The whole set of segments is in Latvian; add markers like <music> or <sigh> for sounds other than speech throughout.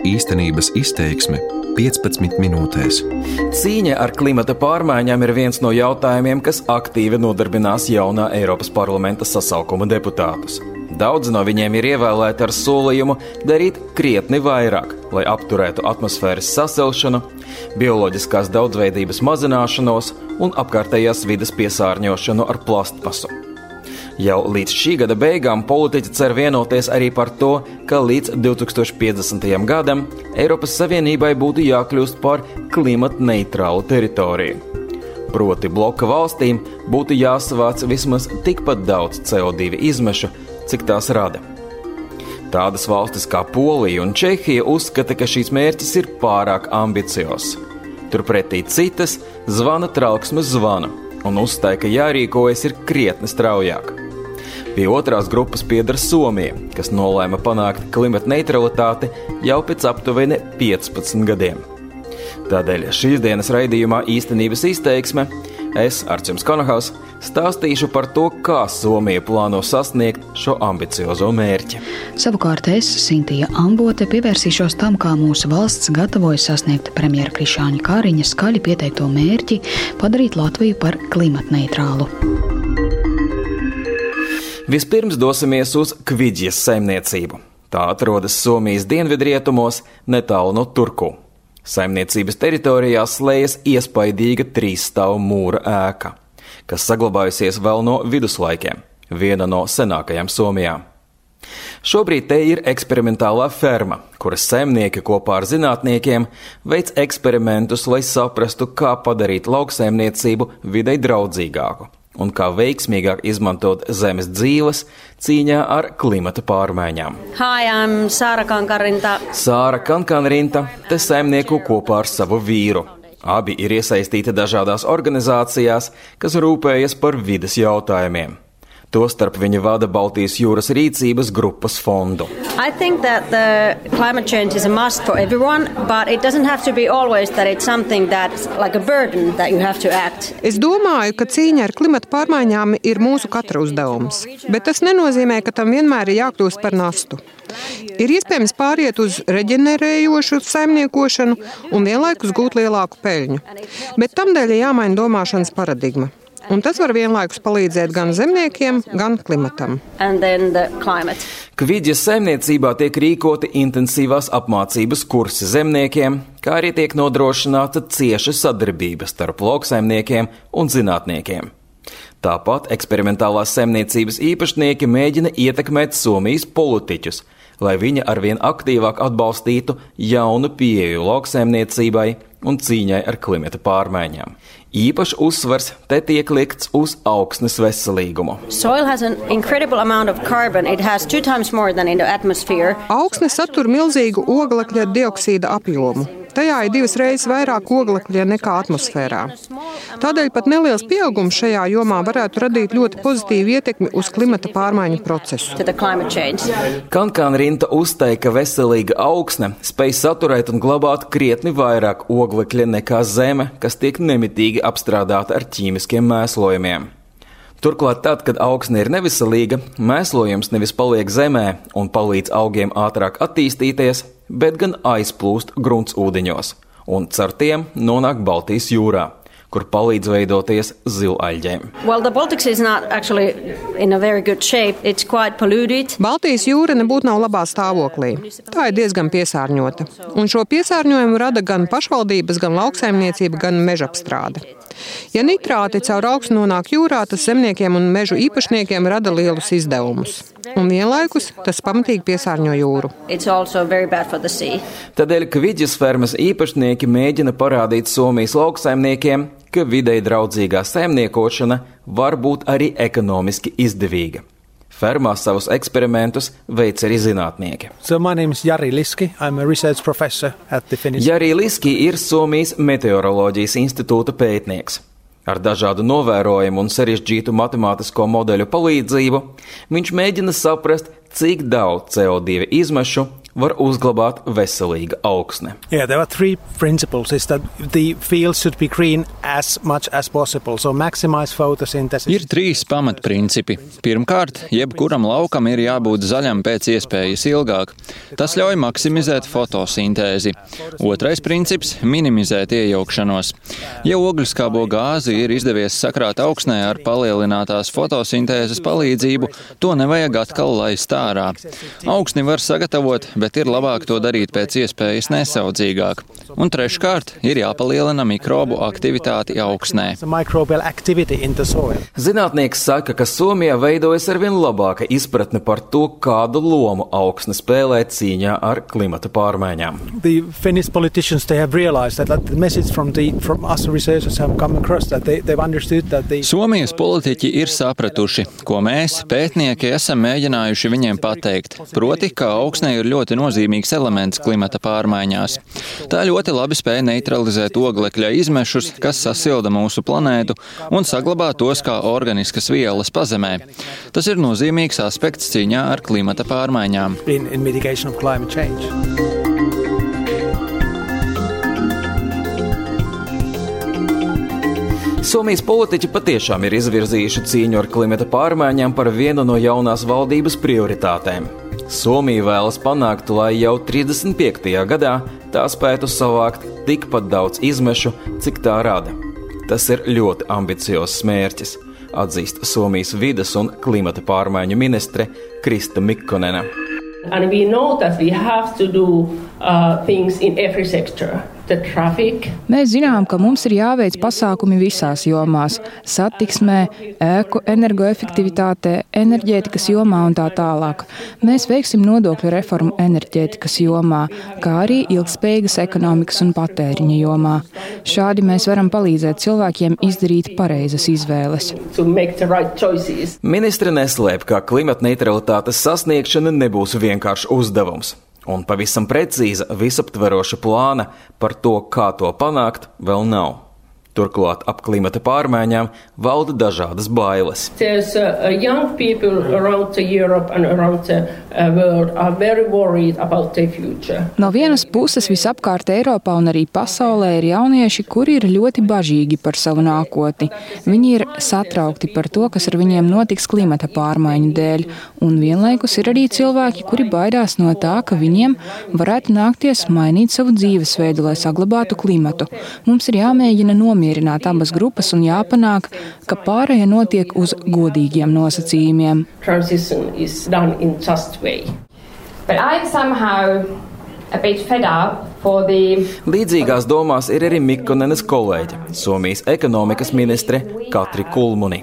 Īstenības izteiksme 15 minūtēs. Cīņa ar klimata pārmaiņām ir viens no jautājumiem, kas aktīvi nodarbinās jaunā Eiropas parlamenta sasaukuma deputātus. Daudzi no viņiem ir ievēlēti ar solījumu darīt krietni vairāk, lai apturētu atmosfēras sasilšanu, bioloģiskās daudzveidības mazināšanos un apkārtējās vidas piesārņošanu ar plastmasu. Jau līdz šī gada beigām politiķi cer vienoties arī par to, ka līdz 2050. gadam Eiropas Savienībai būtu jākļūst par klimata neitrālu teritoriju. Proti, bloka valstīm būtu jāsavāc vismaz tikpat daudz CO2 izmešu, cik tās rada. Tādas valstis kā Polija un Čehija uzskata, ka šīs mērķis ir pārāk ambiciozs. Turpretī citas zvana trauksmes zvana un uzstāja, ka jārīkojas ir krietni straujāk. Pie otrās grupas pieder Somija, kas nolēma panākt klimata neutralitāti jau pēc aptuveni 15 gadiem. Tādēļ šīs dienas raidījumā īstenības izteiksme es, Arčuns Konahaus, stāstīšu par to, kā Somija plāno sasniegt šo ambiciozo mērķi. Savukārt es, Sintīja Ambote, pievērsīšos tam, kā mūsu valsts gatavojas sasniegt premjera Krišāņa Kāriņa skaļi pieteikto mērķi padarīt Latviju par klimatneitrālu. Vispirms dosimies uz Kvidžas saimniecību. Tā atrodas Somijas dienvidrietumos, netālu no Turku. Saimniecības teritorijā slēdzas iespaidīga trīsstāvu mūra ēka, kas saglabājusies vēl no viduslaikiem, viena no senākajām Somijā. Šobrīd te ir eksperimentālā ferma, kuras saimnieki kopā ar zinātniekiem veic eksperimentus, lai saprastu, kā padarīt lauksaimniecību videi draudzīgāku un kā veiksmīgāk izmantot zemes dzīves cīņā ar klimata pārmaiņām. Hi, I'm Sāra Kankarinta. Sāra Kankarinta te saimnieku kopā ar savu vīru. Abi ir iesaistīti dažādās organizācijās, kas rūpējas par vidas jautājumiem. Tostarp viņa vada Baltijas jūras rīcības grupas fondu. Everyone, like es domāju, ka cīņa ar klimatu pārmaiņām ir mūsu katra uzdevums, bet tas nenozīmē, ka tam vienmēr ir jākļūst par nastu. Ir iespējams pāriet uz reģenerējošu saimniekošanu un vienlaikus gūt lielāku peļņu, bet tam dēļ ir jāmaina domāšanas paradigma. Un tas var vienlaikus palīdzēt gan zemniekiem, gan klimatam. Kvidžas saimniecībā tiek rīkoti intensīvās apmācības kursi zemniekiem, kā arī tiek nodrošināta cieša sadarbība starp lauksaimniekiem un zinātniekiem. Tāpat eksperimentālās saimniecības īpašnieki mēģina ietekmēt Somijas politiķus, lai viņi arvien aktīvāk atbalstītu jaunu pieeju lauksaimniecībai un cīņai ar klimata pārmaiņām. Īpaši uzsvars te tiek likts uz augsnes veselīgumu. Augsne satur milzīgu oglekļa dioksīda apjomu. Tajā ir divas reizes vairāk oglekļa nekā atmosfērā. Tādēļ pat neliels pieaugums šajā jomā varētu radīt ļoti pozitīvu ietekmi uz klimata pārmaiņu procesu. Kankāna Rinta uzteica, ka veselīga augsne spēj saturēt un glabāt krietni vairāk oglekļa nekā zeme, kas tiek nemitīgi apstrādāta ar ķīmiskiem mēslojumiem. Turklāt, tad, kad augsne ir neveselīga, mēslojums nevis paliek zemē un palīdz augiem ātrāk attīstīties, bet gan aizplūst gruntsūdeņos un caur tiem nonāk Baltijas jūrā kur palīdz veidoties zilaļģēm. Well, Baltijas jūra nebūtu nav labā stāvoklī. Tā ir diezgan piesārņota. Un šo piesārņojumu rada gan pašvaldības, gan lauksaimniecība, gan mežapstrāde. Ja nitrāti caur augstu nonāk jūrā, tas zemniekiem un mežu īpašniekiem rada lielus izdevumus. Un vienlaikus tas pamatīgi piesārņo jūru. Tādēļ Kvidžas fermas īpašnieki mēģina parādīt Somijas lauksaimniekiem, ka videi draudzīgā saimniekošana var būt arī ekonomiski izdevīga. Fermā savus eksperimentus veic arī zinātnieki. So Jari Liski, Jari Liski ir Somijas Meteoroloģijas institūta pētnieks. Ar dažādu novērojumu un sarežģītu matemātisko modeļu palīdzību viņš mēģina saprast, cik daudz CO2 izmešu var uzglabāt veselīga augsne. Yeah, there are three principles. Is that the field should be green as much as possible, so maximize photosynthesis. Ir trīs pamatprincipi. Pirmkārt, jebkuram laukam ir jābūt zaļam pēc iespējas ilgāk. Tas ļauj maksimizēt fotosintēzi. Otrais princips - minimizēt iejaukšanos. Ja ogļuskābo gāzi ir izdevies sakrāt augsnē ar palielinātās fotosintēzes palīdzību, to nevajag atkal laist ārā. Augsni var sagatavot bet ir labāk to darīt pēc iespējas nesaudzīgāk. Un treškārt, ir jāpalielina mikrobu aktivitāti augsnē. Zinātnieks saka, ka Somijā veidojas arvien labāka izpratne par to, kādu lomu augsne spēlē cīņā ar klimata pārmaiņām. Somijas politiķi ir sapratuši, ko mēs, pētnieki, esam mēģinājuši viņiem pateikt, proti, ka augsne ir ļoti nozīmīgs elements klimata pārmaiņās. Tā ļoti labi spēja neutralizēt oglekļa izmešus, kas sasilda mūsu planētu un saglabā tos kā organiskas vielas pazemē. Tas ir nozīmīgs aspekts cīņā ar klimata pārmaiņām. In, in Somijas politiķi patiešām ir izvirzījuši cīņu ar klimata pārmaiņām par vienu no jaunās valdības prioritātēm. Somija vēlas panākt, lai jau 35. gadā tā spētu savākt tikpat daudz izmešu, cik tā rada. Tas ir ļoti ambiciozs mērķis, atzīst Somijas vidas un klimata pārmaiņu ministre Krista Mikkonena. And we know that we have to do uh, things in every sector. Mēs zinām, ka mums ir jāveic pasākumi visās jomās - satiksmē, ēku energoefektivitātē, enerģētikas jomā un tā tālāk. Mēs veiksim nodokļu reformu enerģētikas jomā, kā arī ilgspējīgas ekonomikas un patēriņa jomā. Šādi mēs varam palīdzēt cilvēkiem izdarīt pareizas izvēles. Ministri neslēp, ka klimata neutralitātes sasniegšana nebūs vienkāršs uzdevums. Un pavisam precīza, visaptveroša plāna par to, kā to panākt, vēl nav. Turklāt ap klimata pārmaiņām valda dažādas bailes. Uh, no vienas puses, visapkārt Eiropā un arī pasaulē ir jaunieši, kuri ir ļoti bažīgi par savu nākotni. Viņi ir satraukti par to, kas ar viņiem notiks klimata pārmaiņu dēļ, un vienlaikus ir arī cilvēki, kuri baidās no tā, ka viņiem varētu nākties mainīt savu dzīvesveidu, lai saglabātu klimatu. Mums ir jāmēģina nomierināt apmierināt abas grupas un jāpanāk, ka pārēja notiek uz godīgiem nosacījumiem. But I'm somehow a bit fed up. Līdzīgās domās ir arī Mikkonenes kolēģe, Somijas ekonomikas ministre Katri Kulmuni.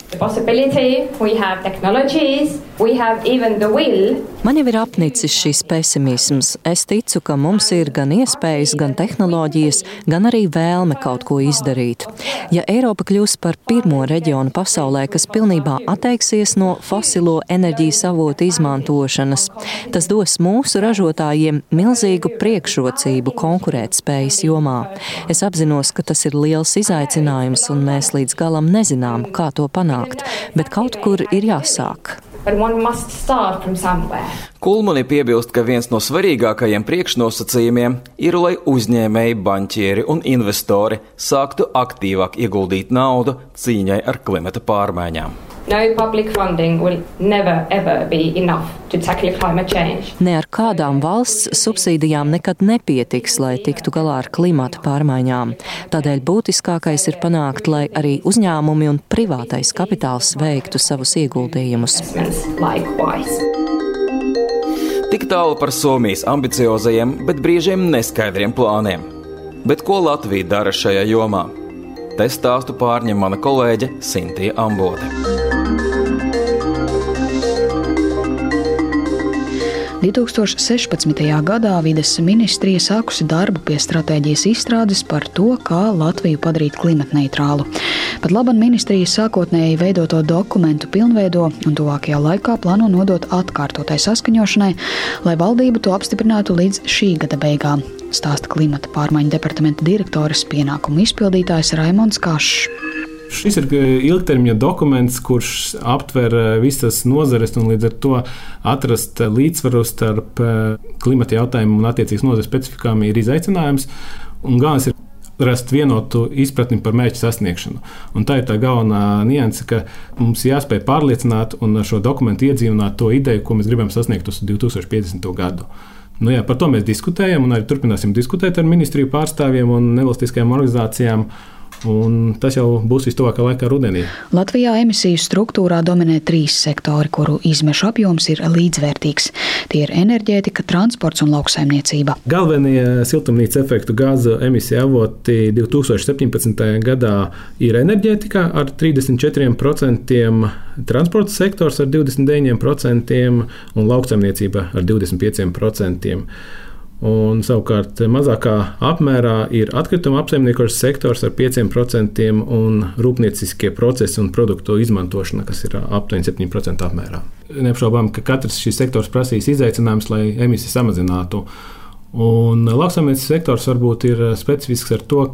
Man jau ir apnicis šis pesimisms. Es ticu, ka mums ir gan iespējas, gan tehnoloģijas, gan arī vēlme kaut ko izdarīt. Ja Eiropa kļūs par pirmo reģionu pasaulē, kas pilnībā atteiksies no fosilo enerģijas avotu izmantošanas, tas dos mūsu ražotājiem milzīgu priekšrocību konkurētspējas jomā. Es apzinos, ka tas ir liels izaicinājums, un mēs līdz galam nezinām, kā to panākt, bet kaut kur ir jāsāk. Kulmuni piebilst, ka viens no svarīgākajiem priekšnosacījumiem ir, lai uzņēmēji, banķieri un investori sāktu aktīvāk ieguldīt naudu cīņai ar klimata pārmaiņām. No public funding will never ever be enough to tackle climate change. Ne ar kādām valsts subsīdijām nekad nepietiks, lai tiktu galā ar klimata pārmaiņām. Tādēļ būtiskākais ir panākt, lai arī uzņēmumi un privātais kapitāls veiktu savus ieguldījumus. Tik tālu par Somijas ambiciozajiem, bet brīžiem neskaidriem plāniem. Bet ko Latvija dara šajā jomā? Te stāstu pārņem mana kolēģe Sintīna Ambote. 2016. gadā vides ministrija sākusi darbu pie stratēģijas izstrādes par to, kā Latviju padarīt klimatneitrālu. Pat labi ministrijas sākotnēji veidoto dokumentu pilnveido un tuvākajā laikā plāno nodot atkārtotai saskaņošanai, lai valdība to apstiprinātu līdz šī gada beigām. Stāsta klimata pārmaiņu departamenta direktores pienākumu izpildītājs Raimons Kašs. Šis ir ilgtermiņa dokuments, kurš aptver visas nozares un līdz ar to atrast līdzsvaru starp klimata jautājumu un attiecīgas nozares specifikām ir izaicinājums. Un galvenais ir rast vienotu izpratni par mērķu sasniegšanu. Un tā ir tā galvenā nianse, ka mums jāspēj pārliecināt un ar šo dokumentu iedzīvināt to ideju, ko mēs gribam sasniegt uz 2050. gadu. Nu jā, par to mēs diskutējam un arī turpināsim diskutēt ar ministriju pārstāvjiem un nevalstiskajām organizācijām. Un tas jau būs vistuvākā laikā rudenī. Latvijā emisiju struktūrā dominē trīs sektori, kuru izmešu apjoms ir līdzvērtīgs. Tie ir enerģētika, transports un lauksaimniecība. Galvenie siltumnīca efektu gāzu emisiju avoti 2017. gadā ir enerģētika ar 34%, transporta sektors ar 29% un lauksaimniecība ar 25%. Un, savukārt, mazākā apmērā ir atkrituma apsaimniekošanas sektors ar 5% un rūpnieciskie procesi un produktu izmantošana, kas ir aptuveni 7% apmērā. Neapšaubām, ka katrs šis sektors prasīs izaicinājumus, lai emisijas samazinātu. Un lauksaimniecības sektors varbūt ir specifisks ar to,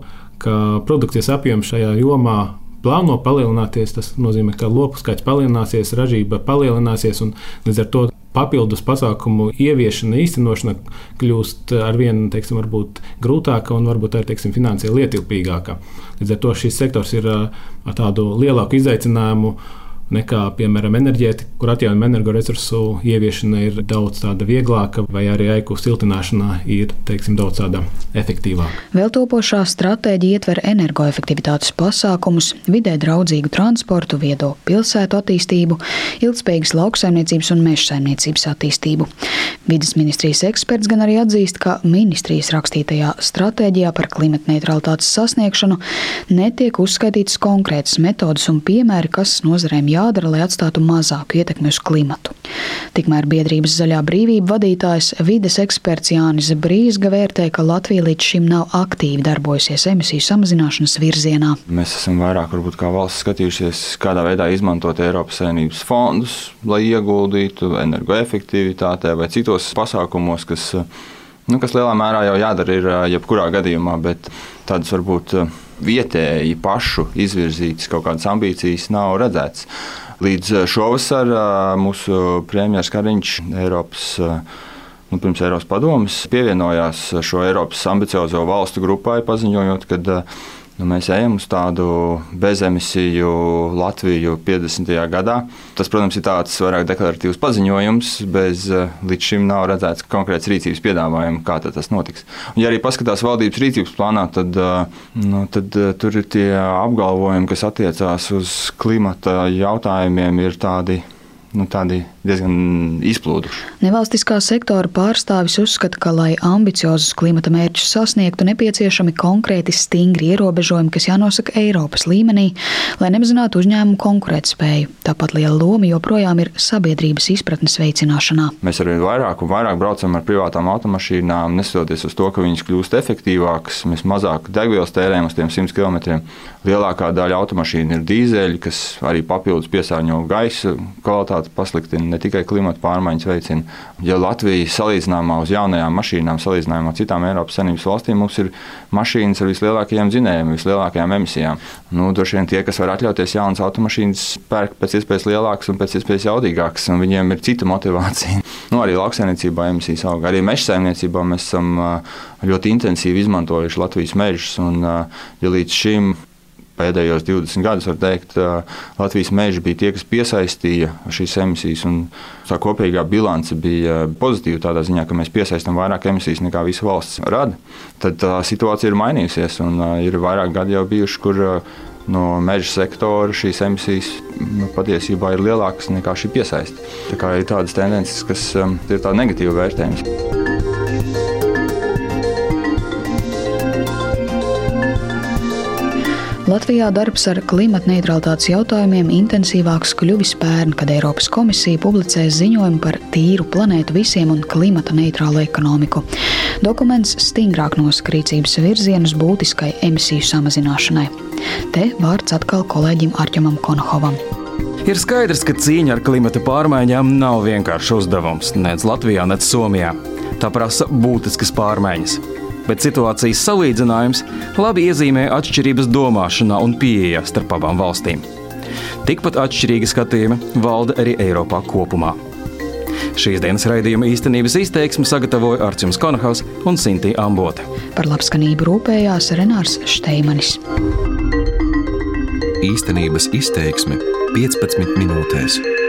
ka produkcijas apjoms šajā jomā plāno palielināties. Tas nozīmē, ka lopu skaits palielināsies, ražība palielināsies un līdz ar to papildus pasākumu ieviešana, īstenošana kļūst ar vien teiksim, grūtāka un varbūt arī teiksim, finansiāli ietilpīgāka. Līdz ar to šis sektors ir ar tādu lielāku izaicinājumu nekā, piemēram, enerģētika, kur atjaunojama energoresursu ieviešana ir daudz vieglāka, vai arī aiku siltināšana ir teiksim, daudz efektīvāka. Vēl topošā stratēģija ietver energoefektivitātes pasākumus, vidē draudzīgu transportu, viedo pilsētu attīstību, ilgspējīgas lauksaimniecības un meža saimniecības attīstību. Vides ministrijas eksperts gan arī atzīst, ka ministrijas rakstītajā stratēģijā par klimata neutralitātes sasniegšanu netiek uzskaitītas konkrētas metodas un piemēri, kas nozarēm jādara, lai atstātu mazāku ietekmi uz klimatu. Tikmēr biedrības zaļā brīvība vadītājs vides eksperts Jānis Brīsga vērtē, ka Latvija līdz šim nav aktīvi darbojusies emisiju samazināšanas virzienā. Mēs esam vairāk varbūt kā valsts skatījušies, kādā veidā izmantot Eiropas Savienības fondus, lai ieguldītu energoefektivitātē vai citos pasākumos, kas, nu, kas lielā mērā jau jādara ir jebkurā gadījumā, bet tādas varbūt vietēji pašu izvirzītas kaut kādas ambīcijas nav redzētas. Līdz eh, šovasar eh, mūsu premjerministrs Kariņš Eiropas eh, nu, pirms Eiropas padomus pievienojās šo Eiropas ambiciozo valstu grupai, paziņojot, ka Nu, mēs ejam uz tādu bezemisiju Latviju 50. gadā. Tas, protams, ir tāds vairāk deklaratīvs paziņojums, bez eh, līdz šim nav redzēts konkrēts rīcības piedāvājums, kā tas notiks. Un, ja arī paskatās valdības rīcības plānā, tad, eh, nu, tad eh, tur ir tie apgalvojumi, kas attiecās uz klimata jautājumiem, ir tādi nu, diezgan izplūduši. Nevalstiskā sektora pārstāvis uzskata, ka, lai ambiciozus klimata mērķus sasniegtu, nepieciešami konkrēti stingri ierobežojumi, kas jānosaka Eiropas līmenī, lai nemazinātu uzņēmumu konkurētspēju. Tāpat liela loma joprojām ir sabiedrības izpratnes veicināšanā. Mēs arī vairāk un vairāk braucam ar privātām automašīnām, neskatoties uz to, ka viņas kļūst efektīvākas, mēs mazāk degvielas tērējam uz tiem 100 km. Lielākā daļa automašīnu ir dīzeļi, kas arī papildus piesārņo gaisa kvalitāti, pasliktina ne tikai klimata pārmaiņas veicina. Ja Latvija salīdzinājumā uz jaunajām mašīnām, salīdzinājumā ar citām Eiropas Savienības valstīm, mums ir mašīnas ar vislielākajiem dzinējiem, vislielākajām emisijām. Nu, Droši vien tie, kas var atļauties jaunas automašīnas, pērk pēc iespējas lielākas un pēc iespējas jaudīgākas, un viņiem ir cita motivācija. <laughs> Nu, arī lauksaimniecībā emisijas aug. Arī meža saimniecībā mēs esam ļoti intensīvi izmantojuši Latvijas mežus. Un, ja līdz šim pēdējos 20 gadus, var teikt, Latvijas meži bija tie, kas piesaistīja šīs emisijas. Tā kopīgā bilance bija pozitīva tādā ziņā, ka mēs piesaistām vairāk emisijas nekā visa valsts rada. Tad tā situācija ir mainījusies un ir vairāk gadi jau bijuši, kur no meža sektora šīs emisijas nu, patiesībā ir lielākas nekā šī piesaiste. Tā kā ir tādas tendences, kas ir tā negatīva vērtējums. Latvijā darbs ar klimata neutralitātes jautājumiem intensīvāks kļuvis pērn, kad Eiropas komisija publicēja ziņojumu par tīru planētu visiem un klimata neitrālu ekonomiku. Dokuments stingrāk nosaka rīcības virzienus būtiskai emisiju samazināšanai. Te vārds atkal kolēģim Arķamam Konohovam. Ir skaidrs, ka cīņa ar klimata pārmaiņām nav vienkāršs uzdevums nec Latvijā, nec Somijā. Tā prasa būtiskas pārmaiņas. Bet situācijas salīdzinājums labi iezīmē atšķirības domāšanā un pieejā starp abām valstīm. Tikpat atšķirīgi skatījumi valda arī Eiropā kopumā. Šīs dienas raidījuma īstenības izteiksmi sagatavoja Arčuns Konahaus un Sintīna Ambote. Par labskanību rūpējās Renārs Šteimanis. Īstenības izteiksme 15 minūtēs.